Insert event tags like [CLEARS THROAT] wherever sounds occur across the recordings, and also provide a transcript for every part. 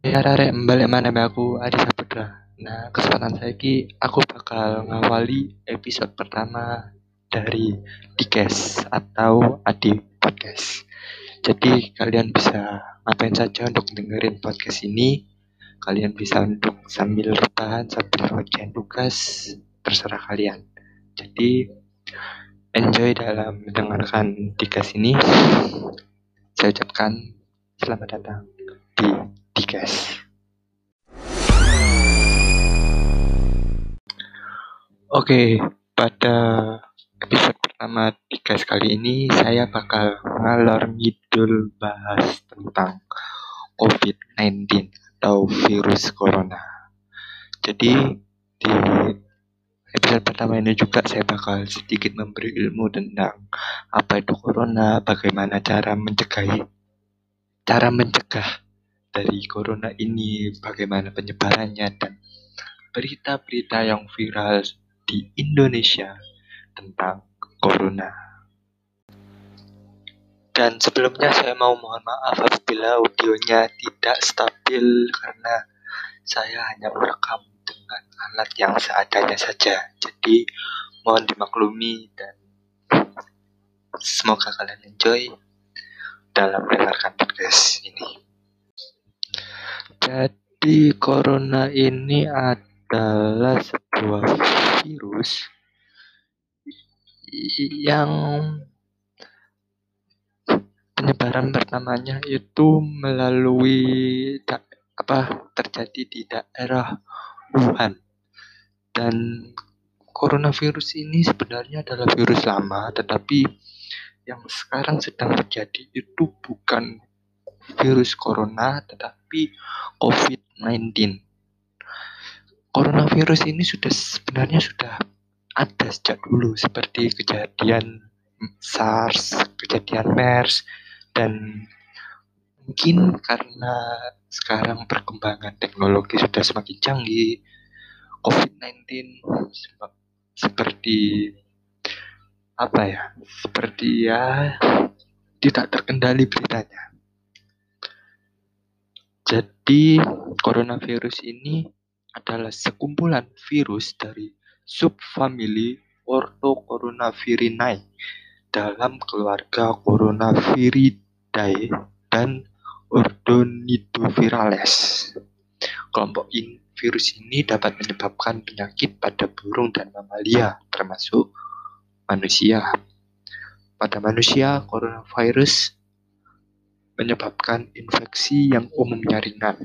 Ya arek balik mana aku Adi Saputra. Nah, kesempatan saya ki aku bakal ngawali episode pertama dari Dikes atau Adi Podcast. Jadi kalian bisa ngapain saja untuk dengerin podcast ini. Kalian bisa untuk sambil rebahan, sambil ngerjain tugas, terserah kalian. Jadi enjoy dalam mendengarkan Dikes ini. Saya ucapkan selamat datang Dikes. Oke, pada episode pertama Dikes kali ini saya bakal ngalor ngidul bahas tentang COVID-19 atau virus corona. Jadi di episode pertama ini juga saya bakal sedikit memberi ilmu tentang apa itu corona, bagaimana cara mencegah cara mencegah dari corona ini, bagaimana penyebarannya dan berita-berita yang viral di Indonesia tentang corona. Dan sebelumnya saya mau mohon maaf apabila audionya tidak stabil karena saya hanya merekam dengan alat yang seadanya saja. Jadi mohon dimaklumi dan semoga kalian enjoy dalam mendengarkan podcast ini. Jadi corona ini adalah sebuah virus yang penyebaran pertamanya itu melalui apa terjadi di daerah Wuhan. Dan coronavirus ini sebenarnya adalah virus lama tetapi yang sekarang sedang terjadi itu bukan virus corona tetapi COVID-19 coronavirus ini sudah sebenarnya sudah ada sejak dulu seperti kejadian SARS, kejadian MERS dan mungkin karena sekarang perkembangan teknologi sudah semakin canggih COVID-19 se- seperti apa ya seperti ya tidak terkendali beritanya jadi coronavirus ini adalah sekumpulan virus dari subfamili Orthocoronavirinae dalam keluarga Coronaviridae dan Ordonidovirales. Kelompok in- virus ini dapat menyebabkan penyakit pada burung dan mamalia, termasuk manusia. Pada manusia, coronavirus menyebabkan infeksi yang umumnya ringan.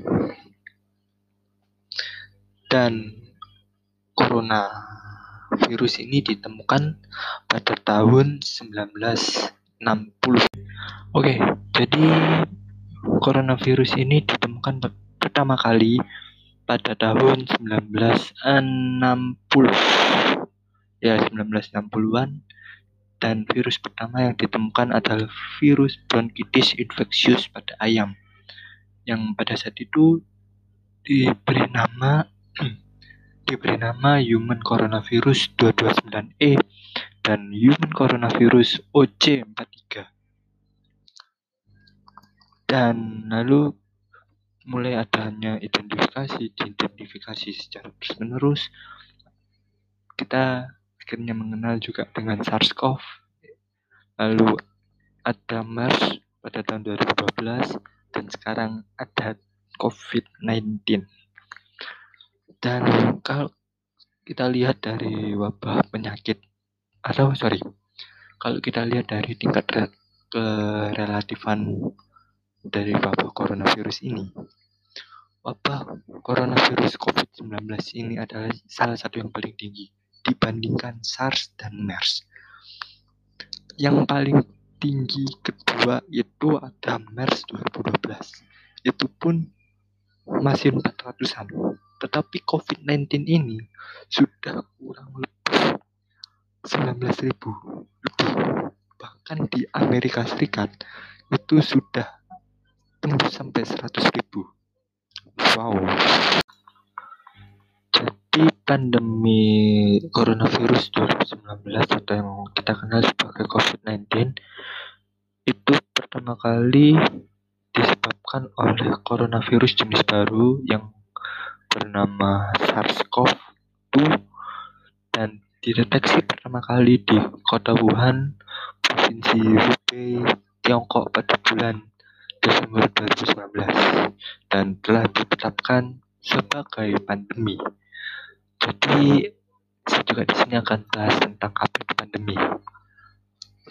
Dan corona virus ini ditemukan pada tahun 1960. Oke, jadi coronavirus ini ditemukan per- pertama kali pada tahun 1960. Ya, 1960-an dan virus pertama yang ditemukan adalah virus bronkitis infectious pada ayam yang pada saat itu diberi nama [CLEARS THROAT] diberi nama human coronavirus 229E dan human coronavirus OC43 dan lalu mulai adanya identifikasi diidentifikasi secara terus menerus kita akhirnya mengenal juga dengan SARS-CoV. Lalu ada MERS pada tahun 2012 dan sekarang ada COVID-19 dan kalau kita lihat dari wabah penyakit atau sorry kalau kita lihat dari tingkat re- kerelatifan dari wabah coronavirus ini wabah coronavirus COVID-19 ini adalah salah satu yang paling tinggi dibandingkan SARS dan MERS. Yang paling tinggi kedua itu ada MERS 2012 itu pun masih 400-an tetapi COVID-19 ini sudah kurang lebih 19.000 lebih. Bahkan di Amerika Serikat itu sudah tembus sampai 100.000 wow jadi pandemi coronavirus 2019 atau yang kita kenal sebagai COVID-19 itu pertama kali disebabkan oleh coronavirus jenis baru yang bernama SARS-CoV-2 dan dideteksi pertama kali di kota Wuhan, Provinsi Hubei, Tiongkok pada bulan Desember 2019 dan telah ditetapkan sebagai pandemi. Jadi saya juga di sini akan bahas tentang apa itu pandemi.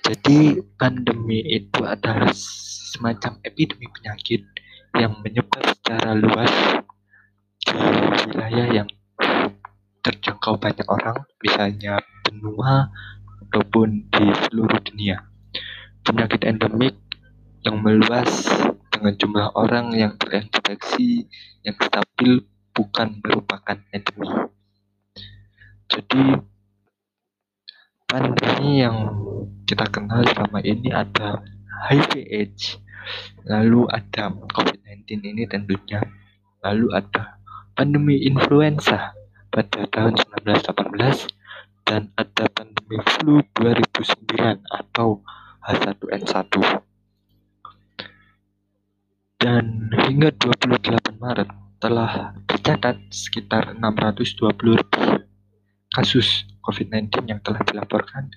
Jadi pandemi itu adalah semacam epidemi penyakit yang menyebar secara luas di wilayah yang terjangkau banyak orang, misalnya benua ataupun di seluruh dunia. Penyakit endemik yang meluas dengan jumlah orang yang terinfeksi yang stabil bukan merupakan endemi. Jadi pandemi yang kita kenal selama ini ada HIV/AIDS, lalu ada COVID-19 ini tentunya, lalu ada pandemi influenza pada tahun 1918 dan ada pandemi flu 2009 atau H1N1. Dan hingga 28 Maret telah tercatat sekitar 620 ribu kasus COVID-19 yang telah dilaporkan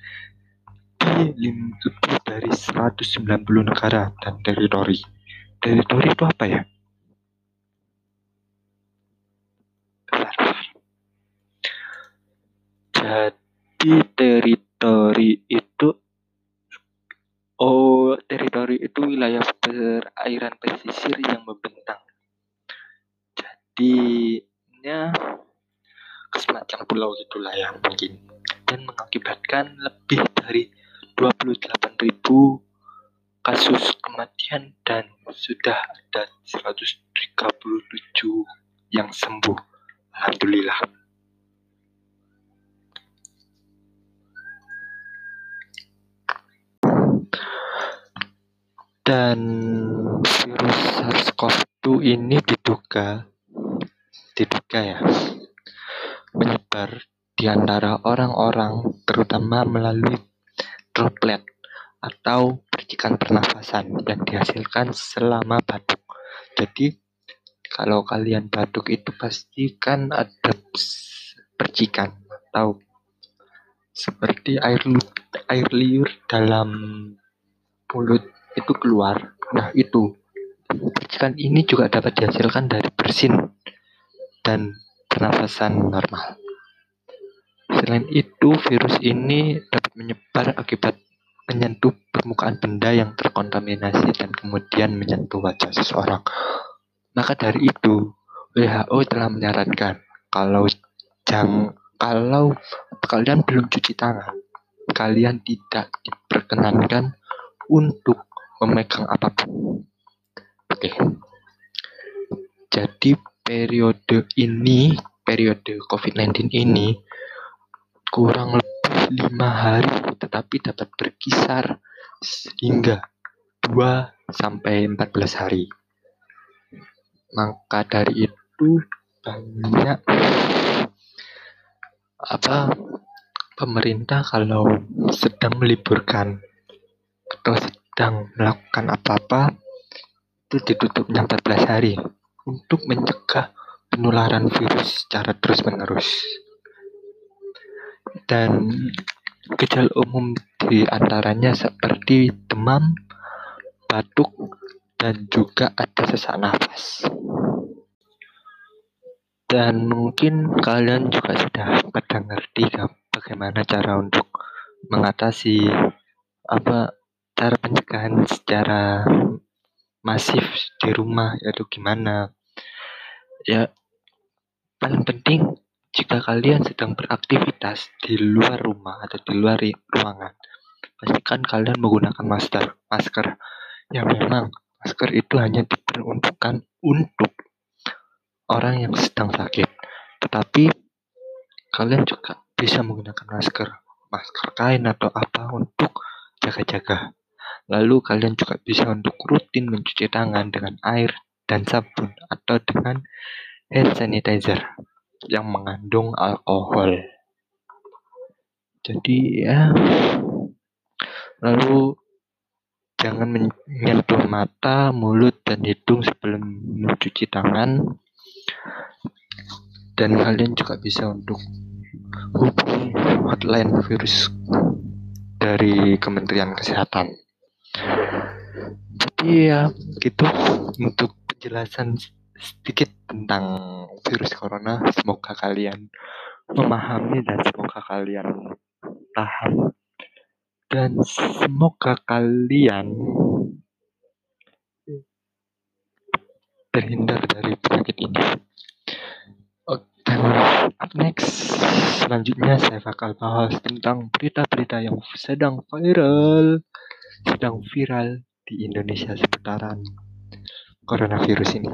di lebih dari 190 negara dan teritori. Teritori itu apa ya? Jadi teritori itu Oh, teritori itu wilayah perairan pesisir yang membentang. Jadinya semacam pulau gitulah ya mungkin dan mengakibatkan lebih dari 28.000 kasus kematian dan sudah ada 137 yang sembuh. Alhamdulillah. Dan virus SARS-CoV-2 ini diduga diduga ya menyebar di antara orang-orang terutama melalui droplet atau percikan pernafasan yang dihasilkan selama batuk. Jadi kalau kalian batuk itu pasti kan ada percikan atau seperti air air liur dalam mulut itu keluar. Nah, itu percikan ini juga dapat dihasilkan dari bersin dan pernafasan normal. Selain itu, virus ini dapat menyebar akibat menyentuh permukaan benda yang terkontaminasi dan kemudian menyentuh wajah seseorang. Maka dari itu, WHO telah menyarankan kalau jang kalau kalian belum cuci tangan, kalian tidak diperkenankan untuk memegang apa pun. Oke. Jadi periode ini, periode COVID-19 ini kurang lebih lima hari, tetapi dapat berkisar hingga 2 sampai 14 hari. Maka dari itu banyak apa pemerintah kalau sedang meliburkan atau sedang melakukan apa-apa itu ditutupnya 14 hari untuk mencegah penularan virus secara terus-menerus. Dan gejala umum di antaranya seperti demam, batuk, dan juga ada sesak nafas. Dan mungkin kalian juga sudah pada ngerti bagaimana cara untuk mengatasi apa cara pencegahan secara masif di rumah yaitu gimana ya paling penting jika kalian sedang beraktivitas di luar rumah atau di luar ruangan pastikan kalian menggunakan masker masker. Yang memang masker itu hanya diperuntukkan untuk orang yang sedang sakit tetapi kalian juga bisa menggunakan masker masker kain atau apa untuk jaga-jaga. Lalu kalian juga bisa untuk rutin mencuci tangan dengan air dan sabun atau dengan hand sanitizer yang mengandung alkohol. Jadi ya lalu jangan menyentuh mata, mulut, dan hidung sebelum mencuci tangan. Dan kalian juga bisa untuk hubungi hotline virus dari Kementerian Kesehatan. Jadi ya gitu untuk penjelasan sedikit tentang virus corona. Semoga kalian memahami dan semoga kalian paham dan semoga kalian terhindar dari penyakit ini. Dan up next, selanjutnya saya bakal bahas tentang berita-berita yang sedang viral, sedang viral di Indonesia seputaran coronavirus ini.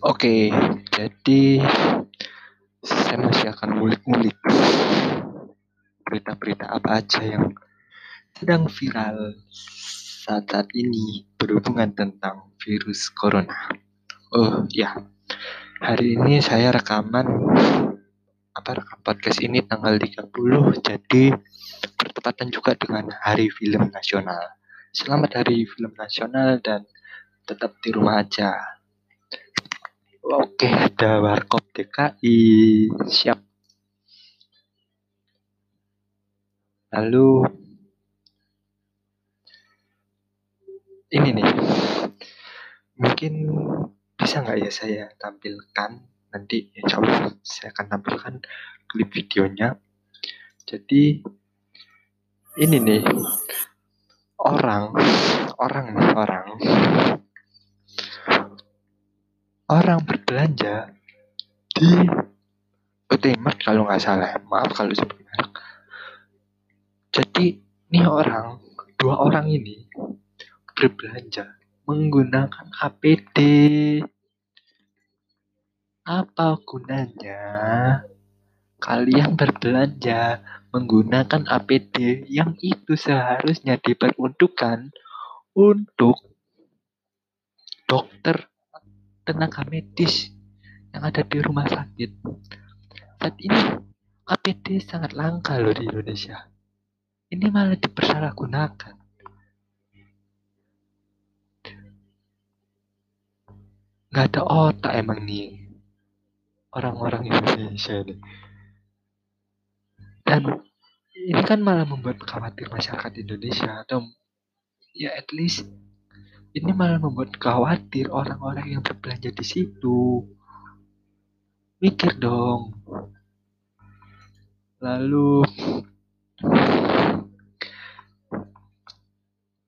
Oke, jadi saya masih akan ngulik-ngulik berita-berita apa aja yang sedang viral saat-saat ini berhubungan tentang virus corona. Oh ya, hari ini saya rekaman apa rekam podcast ini tanggal 30 jadi bertepatan juga dengan Hari Film Nasional. Selamat Hari Film Nasional dan tetap di rumah aja. Oke, ada Warkop DKI. Siap. Lalu ini nih, mungkin bisa nggak ya saya tampilkan nanti insya Allah saya akan tampilkan klip videonya. Jadi ini nih orang orang orang orang berbelanja di Ultimate kalau nggak salah maaf kalau sebut jadi ini orang, dua orang ini berbelanja menggunakan APD. Apa gunanya kalian berbelanja menggunakan APD yang itu seharusnya diperuntukkan untuk dokter tenaga medis yang ada di rumah sakit. Saat ini APD sangat langka loh di Indonesia ini malah dipersalahgunakan. Gak ada otak emang nih orang-orang Indonesia ini. Dan ini kan malah membuat khawatir masyarakat Indonesia atau ya at least ini malah membuat khawatir orang-orang yang berbelanja di situ. Mikir dong. Lalu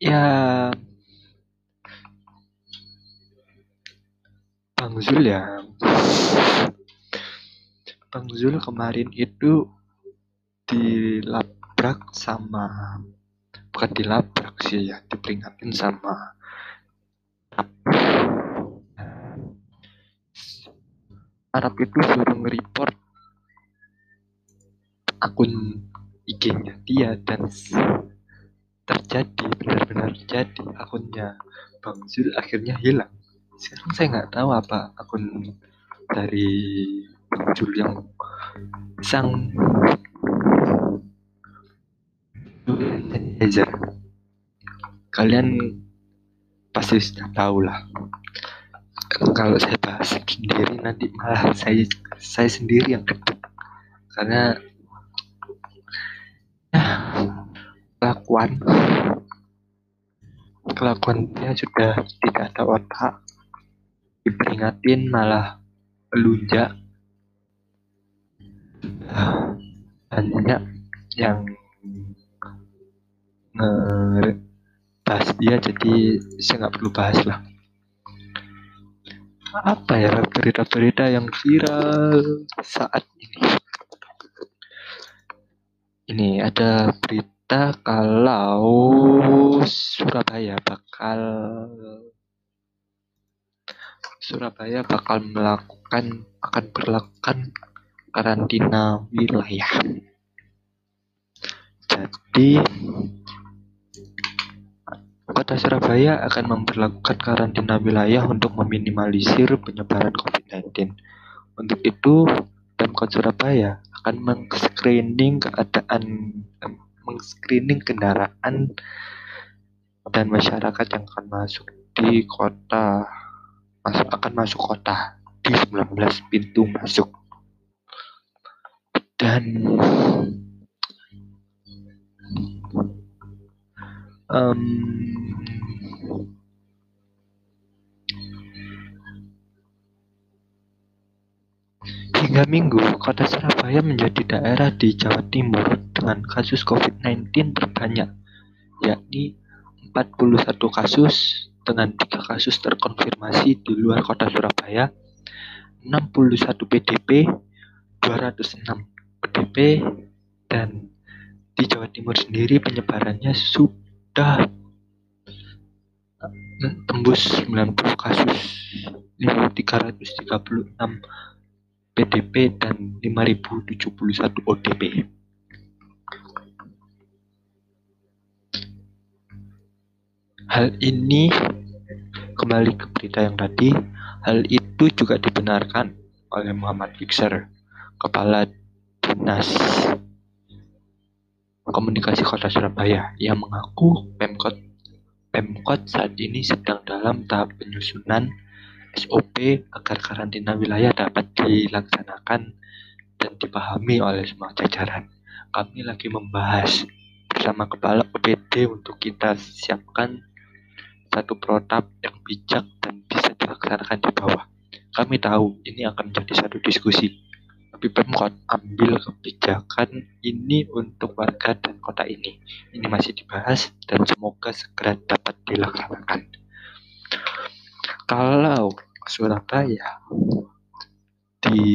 Ya, Bang Zul ya. Bang Zul kemarin itu dilabrak sama bukan dilabrak sih ya, diperingatin sama Arab itu suruh nge-report akun IG-nya dia dan terjadi benar-benar terjadi. Akunnya Bang Zul akhirnya hilang. Sekarang saya nggak tahu apa akun dari Bang Zul yang sang kalian pasti sudah tahu lah kalau saya bahas sendiri nanti malah saya saya sendiri yang kedek karena kelakuan kelakuannya sudah tidak ada otak diperingatin malah melunjak. Banyak yang ngebahas dia jadi saya nggak perlu bahas lah apa ya berita-berita yang viral saat ini ini ada berita kalau Surabaya bakal Surabaya bakal melakukan akan berlakukan karantina wilayah. Jadi Kota Surabaya akan memperlakukan karantina wilayah untuk meminimalisir penyebaran COVID-19. Untuk itu, Pemkot Surabaya akan meng-screening keadaan meng-screening kendaraan dan masyarakat yang akan masuk di kota masuk akan masuk kota di 19 pintu masuk dan um, hingga minggu kota Surabaya menjadi daerah di Jawa Timur dengan kasus COVID-19 terbanyak yakni 41 kasus dengan tiga kasus terkonfirmasi di luar kota Surabaya 61 PDP 206 PDP dan di Jawa Timur sendiri penyebarannya sudah tembus 90 kasus 336 PDP dan 5071 ODP. Hal ini kembali ke berita yang tadi, hal itu juga dibenarkan oleh Muhammad Fixer, Kepala Dinas Komunikasi Kota Surabaya yang mengaku Pemkot Pemkot saat ini sedang dalam tahap penyusunan SOP agar karantina wilayah dapat dilaksanakan dan dipahami oleh semua jajaran. Kami lagi membahas bersama kepala OPD untuk kita siapkan satu protap yang bijak dan bisa dilaksanakan di bawah. Kami tahu ini akan menjadi satu diskusi tapi Pemkot ambil kebijakan ini untuk warga dan kota ini. Ini masih dibahas dan semoga segera dapat dilaksanakan. Kalau Surabaya di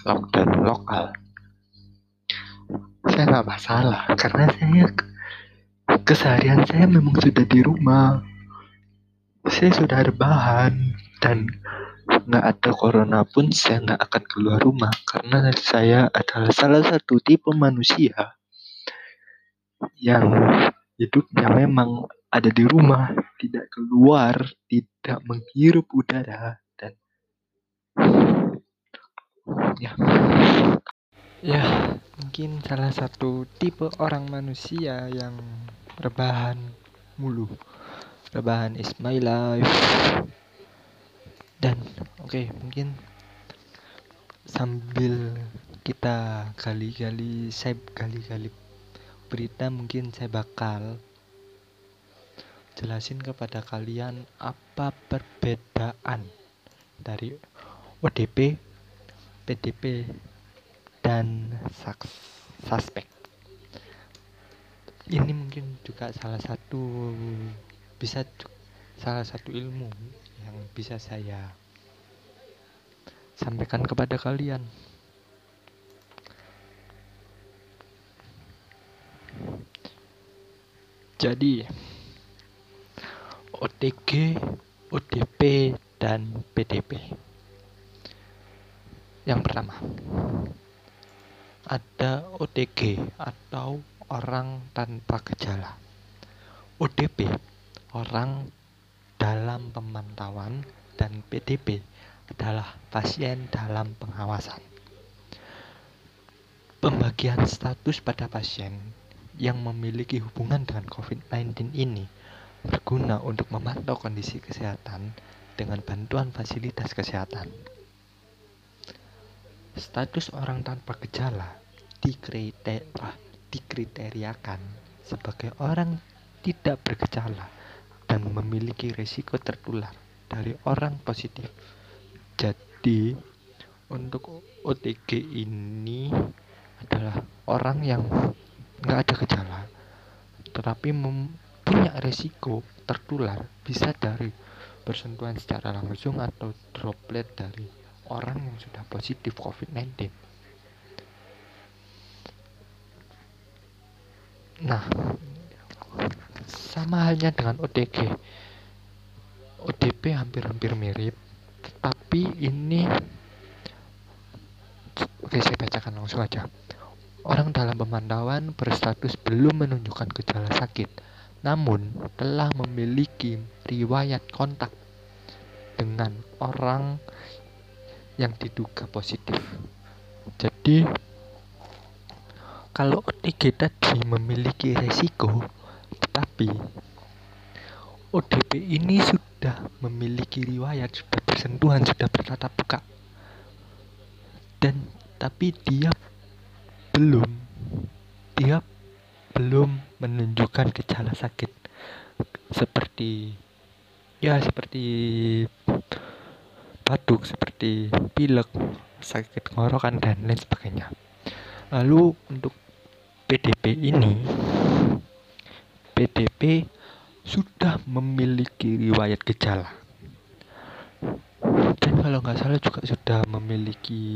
lockdown lokal, saya nggak masalah karena saya keseharian saya memang sudah di rumah. Saya sudah ada bahan dan nggak ada corona pun saya nggak akan keluar rumah karena saya adalah salah satu tipe manusia yang hidupnya memang ada di rumah, tidak keluar, tidak menghirup udara dan ya. Ya mungkin salah satu tipe orang manusia yang rebahan mulu rebahan is my life dan oke okay, mungkin sambil kita kali-kali saya kali-kali berita mungkin saya bakal jelasin kepada kalian apa perbedaan dari ODP, PDP, dan suspek. Ini mungkin juga salah satu bisa salah satu ilmu yang bisa saya sampaikan kepada kalian. Jadi, OTG, ODP, dan PDP. Yang pertama, ada OTG atau orang tanpa gejala. ODP, orang dalam pemantauan dan PDP adalah pasien dalam pengawasan. Pembagian status pada pasien yang memiliki hubungan dengan COVID-19 ini berguna untuk memantau kondisi kesehatan dengan bantuan fasilitas kesehatan. Status orang tanpa gejala dikriteriakan sebagai orang tidak bergejala dan memiliki risiko tertular dari orang positif. Jadi, untuk OTG ini adalah orang yang nggak ada gejala, tetapi punya risiko tertular bisa dari bersentuhan secara langsung atau droplet dari orang yang sudah positif COVID-19. Nah, sama halnya dengan OTG ODP hampir-hampir mirip tapi ini oke saya bacakan langsung aja. Orang dalam pemantauan berstatus belum menunjukkan gejala sakit namun telah memiliki riwayat kontak dengan orang yang diduga positif. Jadi kalau OTG tadi memiliki resiko, tetapi ODP ini sudah memiliki riwayat, sudah bersentuhan, sudah bertatap muka. Dan tapi dia belum dia belum menunjukkan gejala sakit seperti ya seperti batuk, seperti pilek, sakit tenggorokan dan lain sebagainya. Lalu untuk PDP ini PDP sudah memiliki riwayat gejala. Dan kalau nggak salah juga sudah memiliki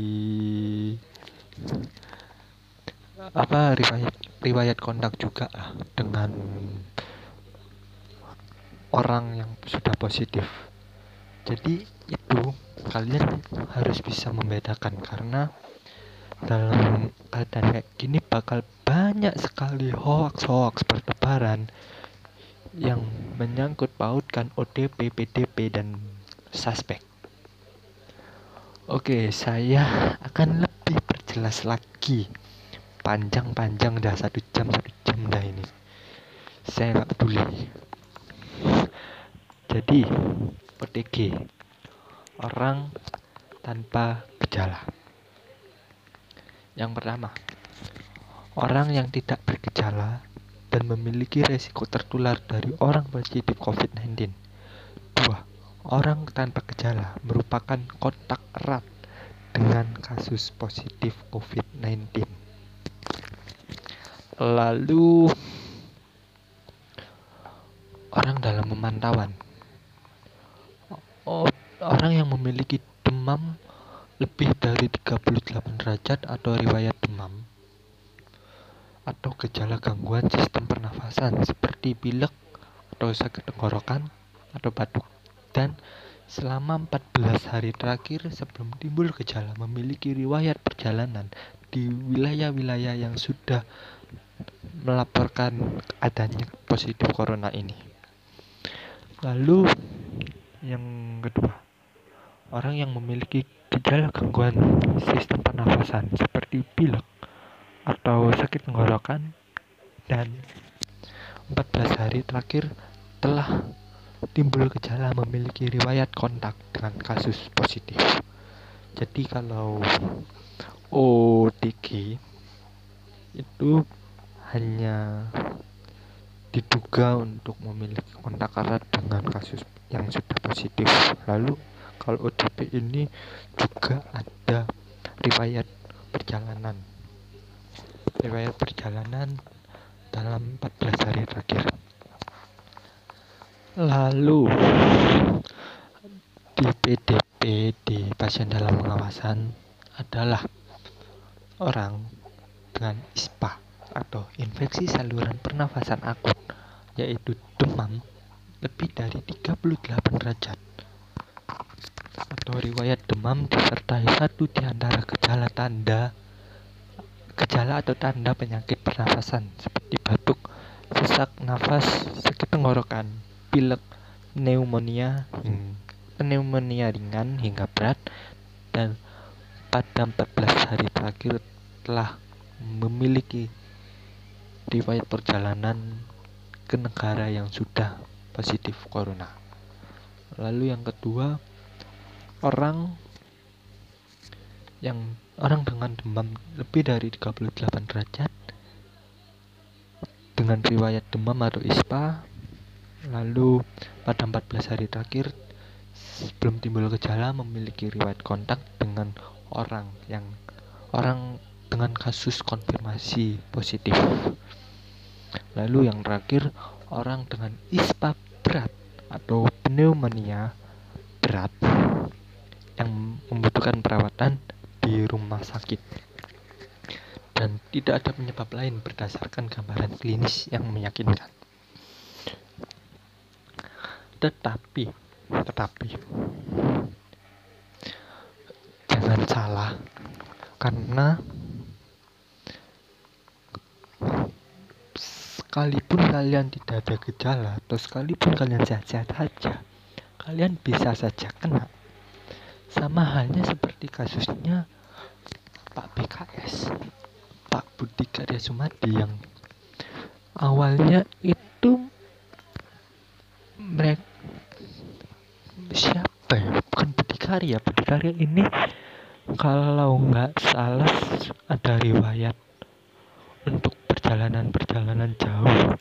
apa riwayat riwayat kontak juga dengan orang yang sudah positif. Jadi itu kalian harus bisa membedakan karena dalam keadaan kayak gini bakal banyak sekali hoax-hoax bertebaran yang menyangkut pautkan ODP, PDP, dan suspek. Oke, saya akan lebih perjelas lagi. Panjang-panjang dah satu jam satu jam dah ini. Saya nggak peduli. Jadi, OTG orang tanpa gejala. Yang pertama, orang yang tidak bergejala dan memiliki resiko tertular dari orang positif COVID-19. Dua, orang tanpa gejala merupakan kontak erat dengan kasus positif COVID-19. Lalu, orang dalam pemantauan. Orang yang memiliki demam lebih dari 38 derajat atau riwayat demam atau gejala gangguan sistem pernafasan seperti pilek atau sakit tenggorokan atau batuk dan selama 14 hari terakhir sebelum timbul gejala memiliki riwayat perjalanan di wilayah-wilayah yang sudah melaporkan adanya positif corona ini. Lalu yang kedua, orang yang memiliki gejala gangguan sistem pernafasan seperti pilek atau sakit tenggorokan dan 14 hari terakhir telah timbul gejala memiliki riwayat kontak dengan kasus positif. Jadi kalau OTG itu hanya diduga untuk memiliki kontak erat dengan kasus yang sudah positif. Lalu kalau ODP ini juga ada riwayat perjalanan riwayat perjalanan dalam 14 hari terakhir. Lalu di PDP di pasien dalam pengawasan adalah orang dengan ISPA atau infeksi saluran pernafasan akut yaitu demam lebih dari 38 derajat atau riwayat demam disertai satu di antara gejala tanda Gejala atau tanda penyakit pernafasan seperti batuk, sesak nafas, sakit tenggorokan, pilek, pneumonia, pneumonia ringan hingga berat, dan pada 14 hari terakhir telah memiliki riwayat perjalanan ke negara yang sudah positif corona. Lalu yang kedua, orang yang orang dengan demam lebih dari 38 derajat dengan riwayat demam atau ISPA lalu pada 14 hari terakhir sebelum timbul gejala memiliki riwayat kontak dengan orang yang orang dengan kasus konfirmasi positif. Lalu yang terakhir orang dengan ISPA berat atau pneumonia berat yang membutuhkan perawatan di rumah sakit dan tidak ada penyebab lain berdasarkan gambaran klinis yang meyakinkan. Tetapi, tetapi jangan salah karena sekalipun kalian tidak ada gejala atau sekalipun kalian sehat-sehat saja, kalian bisa saja kena sama halnya seperti kasusnya Pak BKS Pak Budi Karya Sumadi yang awalnya itu mereka siapa ya? Bukan Budi Karya. Budi Karya ini kalau nggak salah ada riwayat untuk perjalanan-perjalanan jauh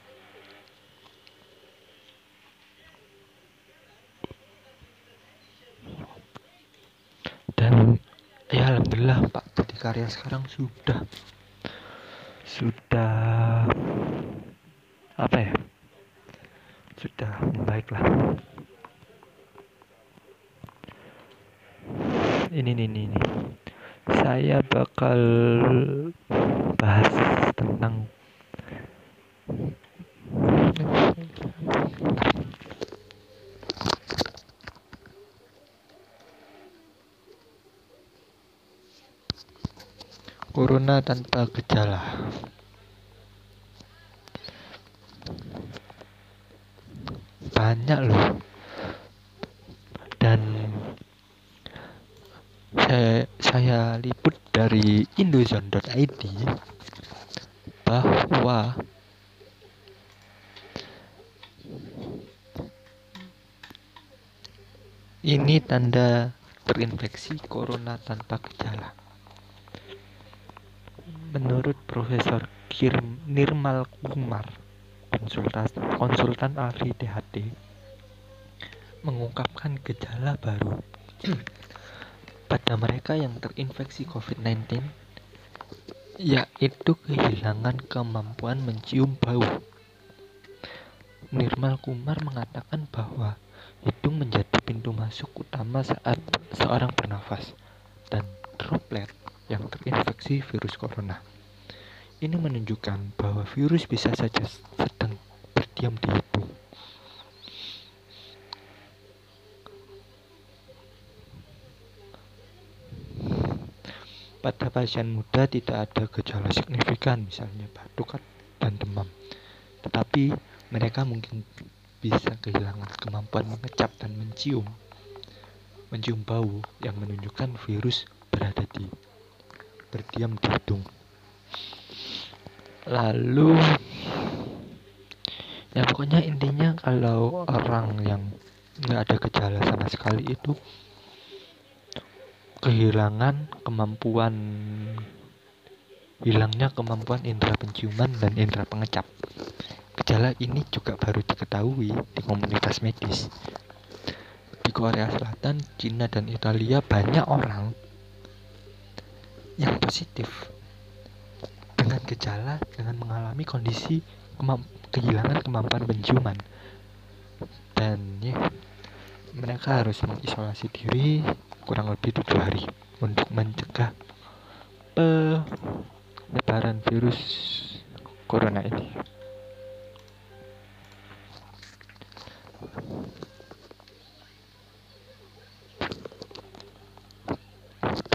dan ya alhamdulillah Pak Budi Karya sekarang sudah. Sudah apa ya sudah baiklah ini nih ini, ini saya bakal bahas tentang Corona tanpa gejala. Banyak loh. Dan saya, saya liput dari indozone.id bahwa ini tanda terinfeksi corona tanpa gejala Profesor Nirmal Kumar, konsultan, konsultan ahli DHT, mengungkapkan gejala baru [CLEARS THROAT] pada mereka yang terinfeksi COVID-19, yaitu kehilangan kemampuan mencium bau. Nirmal Kumar mengatakan bahwa hidung menjadi pintu masuk utama saat seorang bernafas dan droplet yang terinfeksi virus corona. Ini menunjukkan bahwa virus bisa saja sedang berdiam di hidung. Pada pasien muda tidak ada gejala signifikan, misalnya batuk dan demam. Tetapi mereka mungkin bisa kehilangan kemampuan mengecap dan mencium mencium bau yang menunjukkan virus berada di berdiam di hidung lalu ya pokoknya intinya kalau orang yang nggak ada gejala sama sekali itu kehilangan kemampuan hilangnya kemampuan indera penciuman dan indera pengecap. Gejala ini juga baru diketahui di komunitas medis. Di Korea Selatan, Cina, dan Italia banyak orang yang positif dengan gejala dengan mengalami kondisi kemamp kehilangan kemampuan penciuman dan ya mereka harus mengisolasi diri kurang lebih tujuh hari untuk mencegah penyebaran virus corona ini.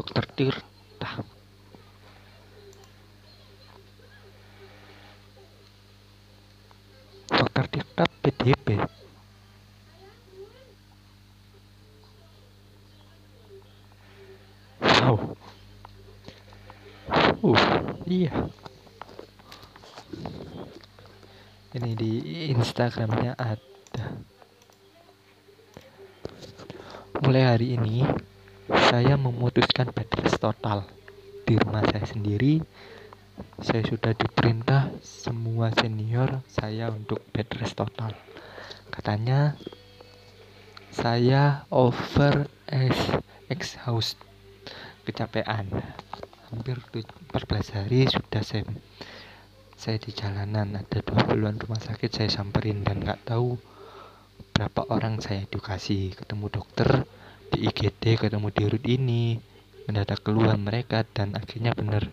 Dokter Tir Tirta PDP wow. Uh iya. Ini di Instagramnya ada. Mulai hari ini saya memutuskan bed total di rumah saya sendiri saya sudah diperintah semua senior saya untuk bed rest total. Katanya saya over as exhaust. Kecapean. Hampir 14 hari sudah saya saya di jalanan. Ada dua puluhan rumah sakit saya samperin dan nggak tahu berapa orang saya edukasi. Ketemu dokter di IGD ketemu di rut ini mendadak keluar mereka dan akhirnya bener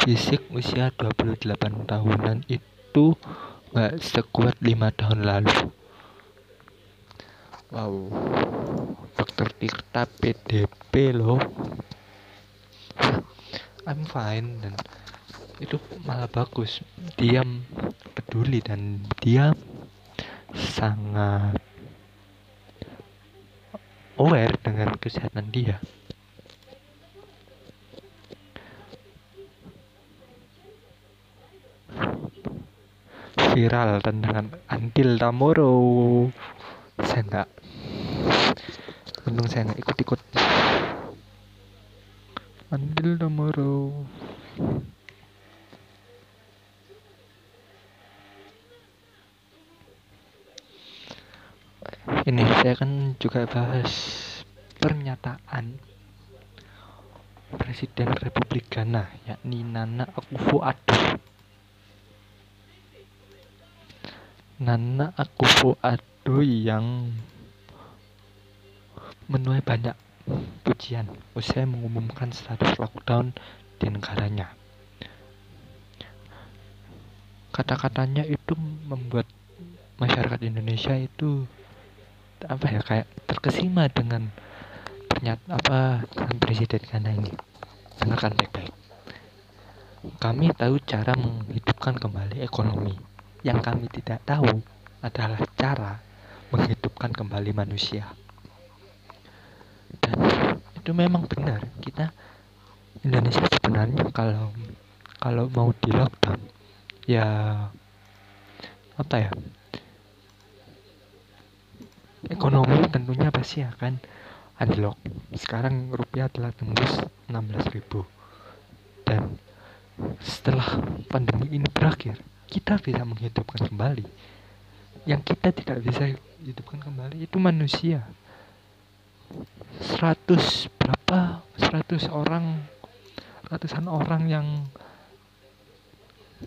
fisik usia 28 tahunan itu gak sekuat 5 tahun lalu. Wow. Dokter Tirta PDP loh. I'm fine dan itu malah bagus. Dia peduli dan dia sangat aware dengan kesehatan dia viral tentang Until Tomorrow. Saya enggak untung saya enggak ikut-ikut. Until Tomorrow. Ini saya kan juga bahas pernyataan Presiden Republik Ghana yakni Nana Akufo-Addo Nana Akufo-Addo yang menuai banyak pujian. Usai mengumumkan status lockdown di negaranya. Kata-katanya itu membuat masyarakat Indonesia itu apa ya kayak terkesima dengan ternyata apa dengan presiden Ghana ini. Dengarkan baik-baik. Kami tahu cara menghidupkan kembali ekonomi yang kami tidak tahu adalah cara menghidupkan kembali manusia. Dan itu memang benar. Kita Indonesia sebenarnya kalau kalau mau di lockdown ya apa ya? Ekonomi tentunya pasti akan anjlok sekarang rupiah telah tembus 16.000 dan setelah pandemi ini berakhir kita bisa menghidupkan kembali. Yang kita tidak bisa hidupkan kembali itu manusia. 100 berapa? 100 orang ratusan orang yang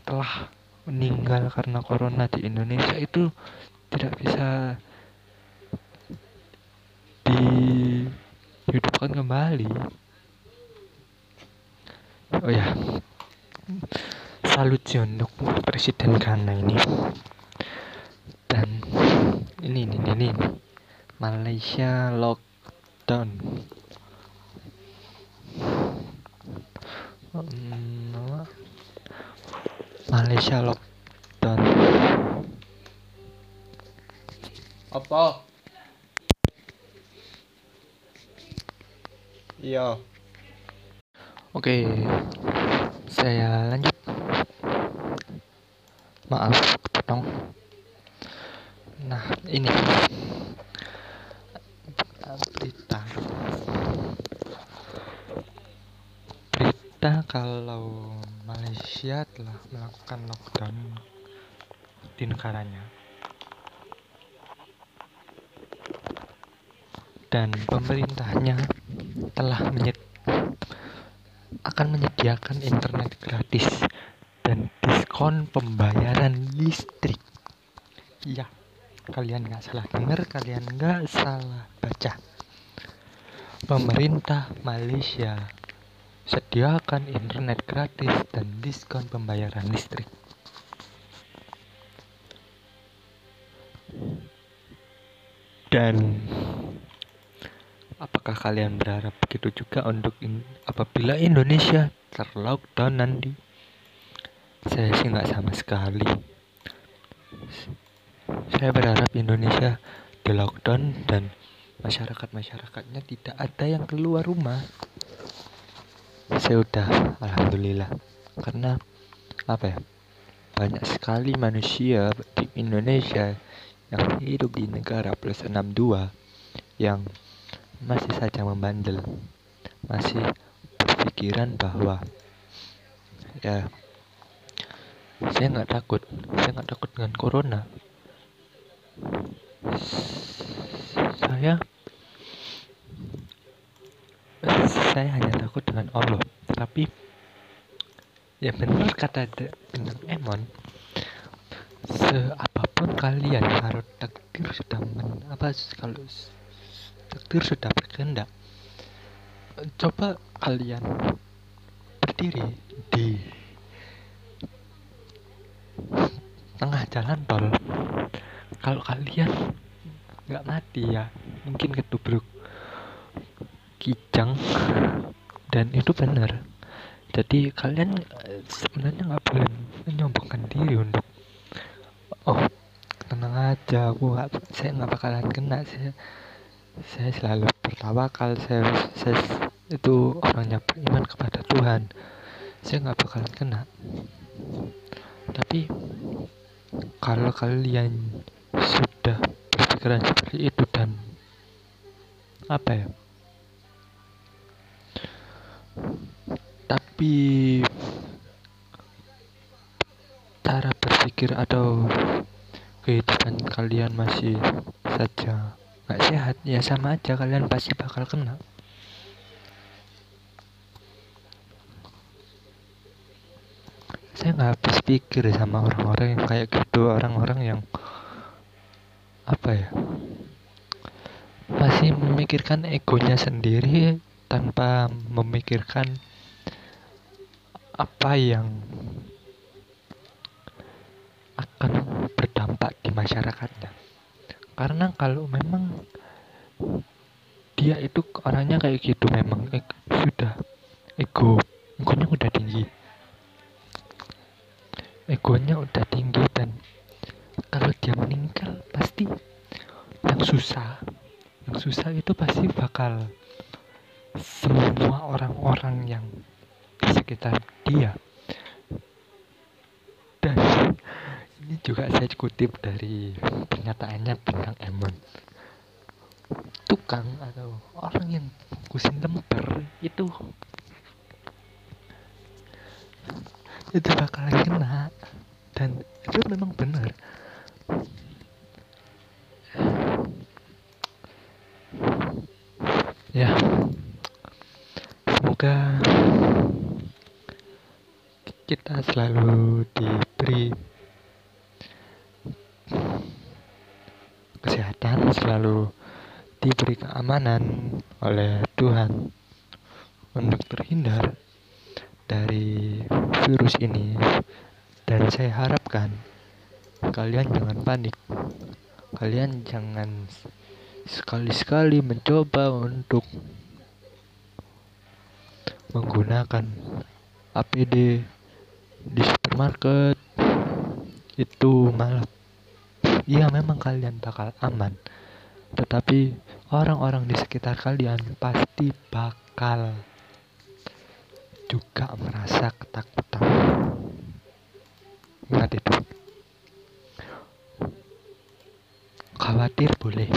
telah meninggal karena corona di Indonesia itu tidak bisa dihidupkan kembali. Oh ya salut sih untuk presiden Ghana ini dan ini ini ini, ini. Malaysia lockdown hmm, Malaysia lockdown apa Iya. Oke, saya lanjut. Maaf, potong. Nah, ini berita. Berita kalau Malaysia telah melakukan lockdown di negaranya. Dan pemerintahnya telah menyed akan menyediakan internet gratis diskon pembayaran listrik. Ya, kalian nggak salah dengar, kalian nggak salah baca. Pemerintah Malaysia sediakan internet gratis dan diskon pembayaran listrik. Dan Apakah kalian berharap begitu juga untuk in, apabila Indonesia terlockdown nanti? Saya sih nggak sama sekali. Saya berharap Indonesia di lockdown dan masyarakat-masyarakatnya tidak ada yang keluar rumah. Saya udah, alhamdulillah. Karena apa ya? Banyak sekali manusia di Indonesia yang hidup di negara plus 62 yang masih saja membandel masih berpikiran bahwa ya saya nggak takut. Saya nggak takut dengan corona. Saya saya hanya takut dengan Allah. Tapi ya benar kata benar Emon seapapun kalian kalau takdir sudah men, apa kalau takdir sudah berkehendak coba kalian berdiri di tengah jalan tol kalau kalian nggak mati ya mungkin ketubruk kijang. Dan itu benar. Jadi kalian eh, sebenarnya nggak boleh menyombongkan diri untuk oh tenang aja aku gak, saya nggak bakalan kena saya saya selalu bertawakal saya, saya itu orangnya beriman kepada Tuhan. Saya nggak bakalan kena tapi kalau kalian sudah berpikiran seperti itu dan apa ya? Tapi cara berpikir atau kehidupan kalian masih saja nggak sehat ya sama aja kalian pasti bakal kena saya nggak pikir sama orang-orang yang kayak gitu orang-orang yang apa ya masih memikirkan egonya sendiri tanpa memikirkan apa yang akan berdampak di masyarakatnya. Karena kalau memang dia itu orangnya kayak gitu memang ini juga saya kutip dari pernyataannya bintang Emon. Tukang atau orang yang kusin lemper itu itu bakalan kena. Dan itu memang benar. Ya. Semoga kita selalu diberi kesehatan selalu diberi keamanan oleh Tuhan untuk terhindar dari virus ini. Dan saya harapkan kalian jangan panik. Kalian jangan sekali-sekali mencoba untuk menggunakan APD di supermarket. Itu malah iya memang kalian bakal aman. Tetapi orang-orang di sekitar kalian pasti bakal juga merasa ketakutan. Ingat itu. Khawatir boleh.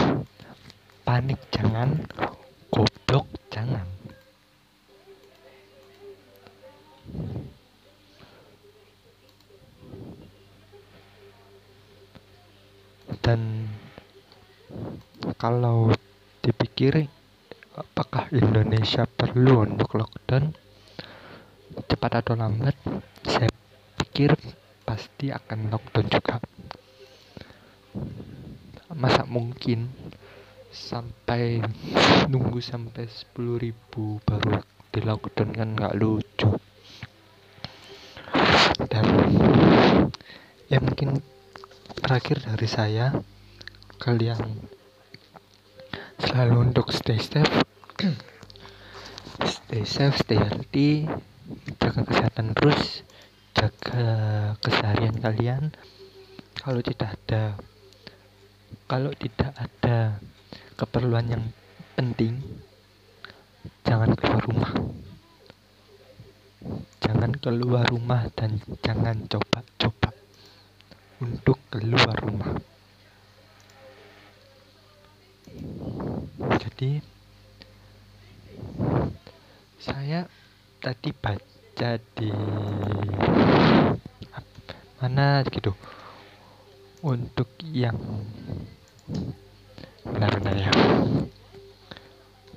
Panik jangan. Goblok jangan. Dan kalau dipikir apakah Indonesia perlu untuk lockdown? Cepat atau lambat saya pikir pasti akan lockdown juga. Masa mungkin sampai nunggu sampai 10 ribu baru di lockdown kan nggak lucu. Dan ya mungkin terakhir dari saya kalian selalu untuk stay safe. Stay safe stay healthy. Jaga kesehatan terus. Jaga keseharian kalian. Kalau tidak ada kalau tidak ada keperluan yang penting jangan keluar rumah jangan keluar rumah dan jangan coba-coba untuk keluar rumah jadi saya tadi baca di mana gitu. Untuk yang benar-benar ya.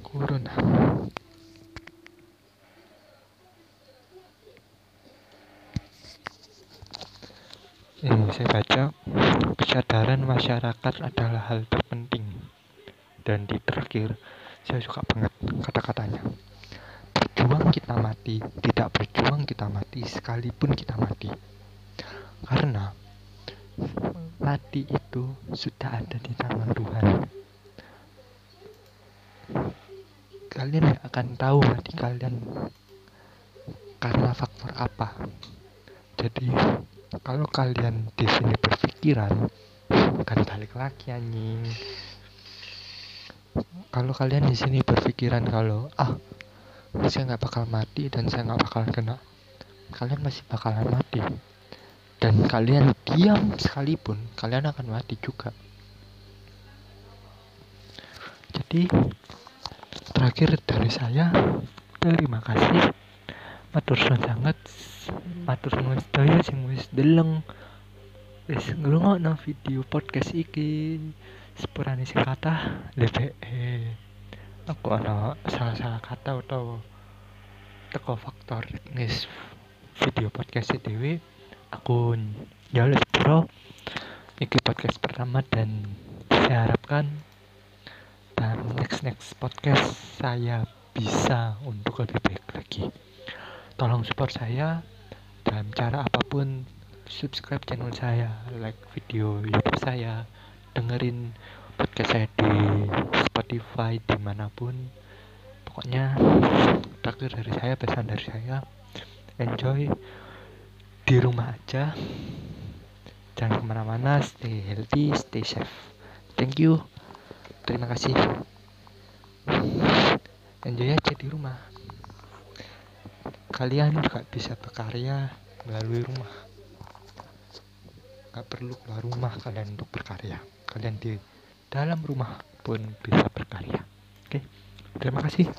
Corona. Ini saya baca kesadaran masyarakat adalah hal terpenting dan di terakhir saya suka banget kata-katanya. Berjuang kita mati tidak berjuang kita mati sekalipun kita mati. Karena mati itu sudah ada di tangan Tuhan. Kalian akan tahu mati kalian karena faktor apa. Jadi kalau kalian di sini berpikiran kan balik lagi anjing kalau kalian di sini berpikiran kalau ah saya nggak bakal mati dan saya nggak bakal kena kalian masih bakalan mati. Dan kalian diam sekalipun kalian akan mati juga. Jadi terakhir dari saya terima kasih. Matur suwun sangat. Matur nuwun sedaya sing wis deleng wis ngrungokno video podcast iki sepurane sing kata DPE aku ana salah-salah kata atau teko faktor. Teknis video podcast dewe aku ya bro iki podcast pertama dan saya harapkan dan next next podcast saya bisa untuk lebih baik lagi. Tolong support saya dalam cara apa pun. Subscribe channel saya like video youtube saya dengerin podcast saya di Spotify di mana pun. Pokoknya terakhir dari saya pesan dari saya enjoy di rumah aja. Jangan ke mana-mana stay healthy stay safe. Thank you. Terima kasih. Enjoy aja di rumah. Kalian juga bisa berkarya melalui rumah. Gak perlu keluar rumah kalian untuk berkarya kalian di dalam rumah pun bisa berkarya. Oke terima kasih.